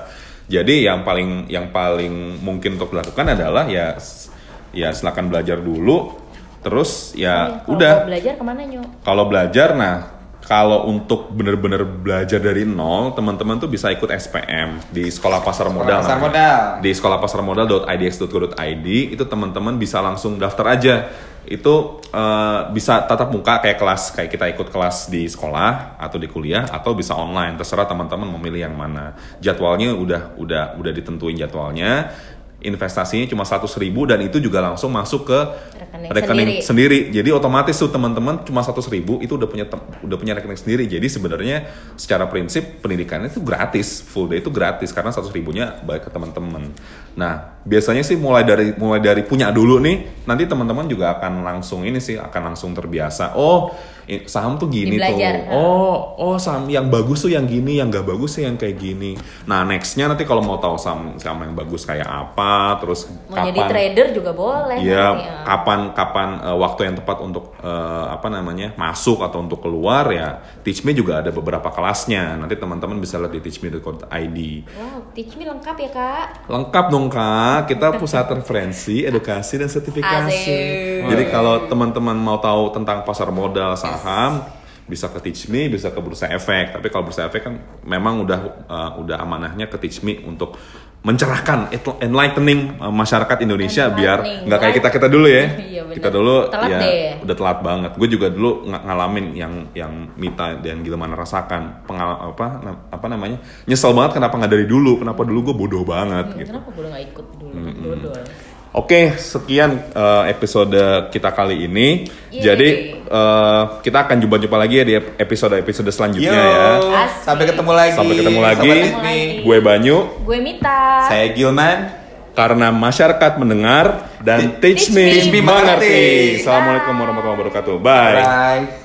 Jadi yang paling yang paling mungkin untuk dilakukan adalah ya ya silakan belajar dulu terus ya Kalau udah mau belajar ke mana nyu kalau belajar nah kalau untuk bener-bener belajar dari nol, teman-teman tuh bisa ikut SPM di Sekolah Pasar Modal. Pasar namanya. Modal. Di sekolah pasar modal.idx.go.id itu teman-teman bisa langsung daftar aja. Itu eh, bisa tatap muka kayak kelas kayak kita ikut kelas di sekolah atau di kuliah atau bisa online. Terserah teman-teman memilih yang mana. Jadwalnya udah udah udah ditentuin jadwalnya. Investasinya cuma 100.000 ribu dan itu juga langsung masuk ke Rekening rekening sendiri. sendiri. Jadi otomatis tuh teman-teman cuma 100.000 ribu itu udah punya udah punya rekening sendiri. Jadi sebenarnya secara prinsip pendidikannya itu gratis, full day itu gratis karena 100 ribunya baik ke teman-teman. Nah biasanya sih mulai dari mulai dari punya dulu nih, nanti teman-teman juga akan langsung ini sih akan langsung terbiasa. Oh saham tuh gini tuh. Oh oh saham yang bagus tuh yang gini, yang gak bagus tuh yang kayak gini. Nah nextnya nanti kalau mau tahu saham saham yang bagus kayak apa, terus Mau jadi trader juga boleh. Iya, ya. kapan kapan uh, waktu yang tepat untuk uh, apa namanya masuk atau untuk keluar ya. Teach Me juga ada beberapa kelasnya. Nanti teman-teman bisa lihat di teachme.id. Wow, teach me lengkap ya kak. Lengkap dong kak, kita pusat referensi, edukasi dan sertifikasi. Asik. Jadi kalau teman-teman mau tahu tentang pasar modal saham, bisa ke Teach Me, bisa ke Bursa Efek. Tapi kalau Bursa Efek kan memang udah uh, udah amanahnya ke Teach Me untuk mencerahkan, enlightening uh, masyarakat Indonesia biar nggak kayak kita kita dulu ya. Iya, bener. kita dulu Telat ya deh. udah telat banget. Gue juga dulu ng- ngalamin yang yang Mita dan Gilman rasakan pengal apa apa namanya nyesel banget kenapa nggak dari dulu, kenapa dulu gue bodoh banget Hmm, gitu. Kenapa gue nggak ikut dulu? Dodol. Oke, sekian uh, episode kita kali ini. Yeay. Jadi uh, kita akan jumpa-jumpa lagi ya di episode-episode selanjutnya Yo, ya. Asik. sampai ketemu lagi. Sampai ketemu lagi. Sobat Ketemu. Gue Banyu, Gue Mita. Saya Gilman. karena masyarakat mendengar dan teach, Teach me, me mengerti. mengerti. Assalamualaikum warahmatullahi wabarakatuh. Bye. Bye.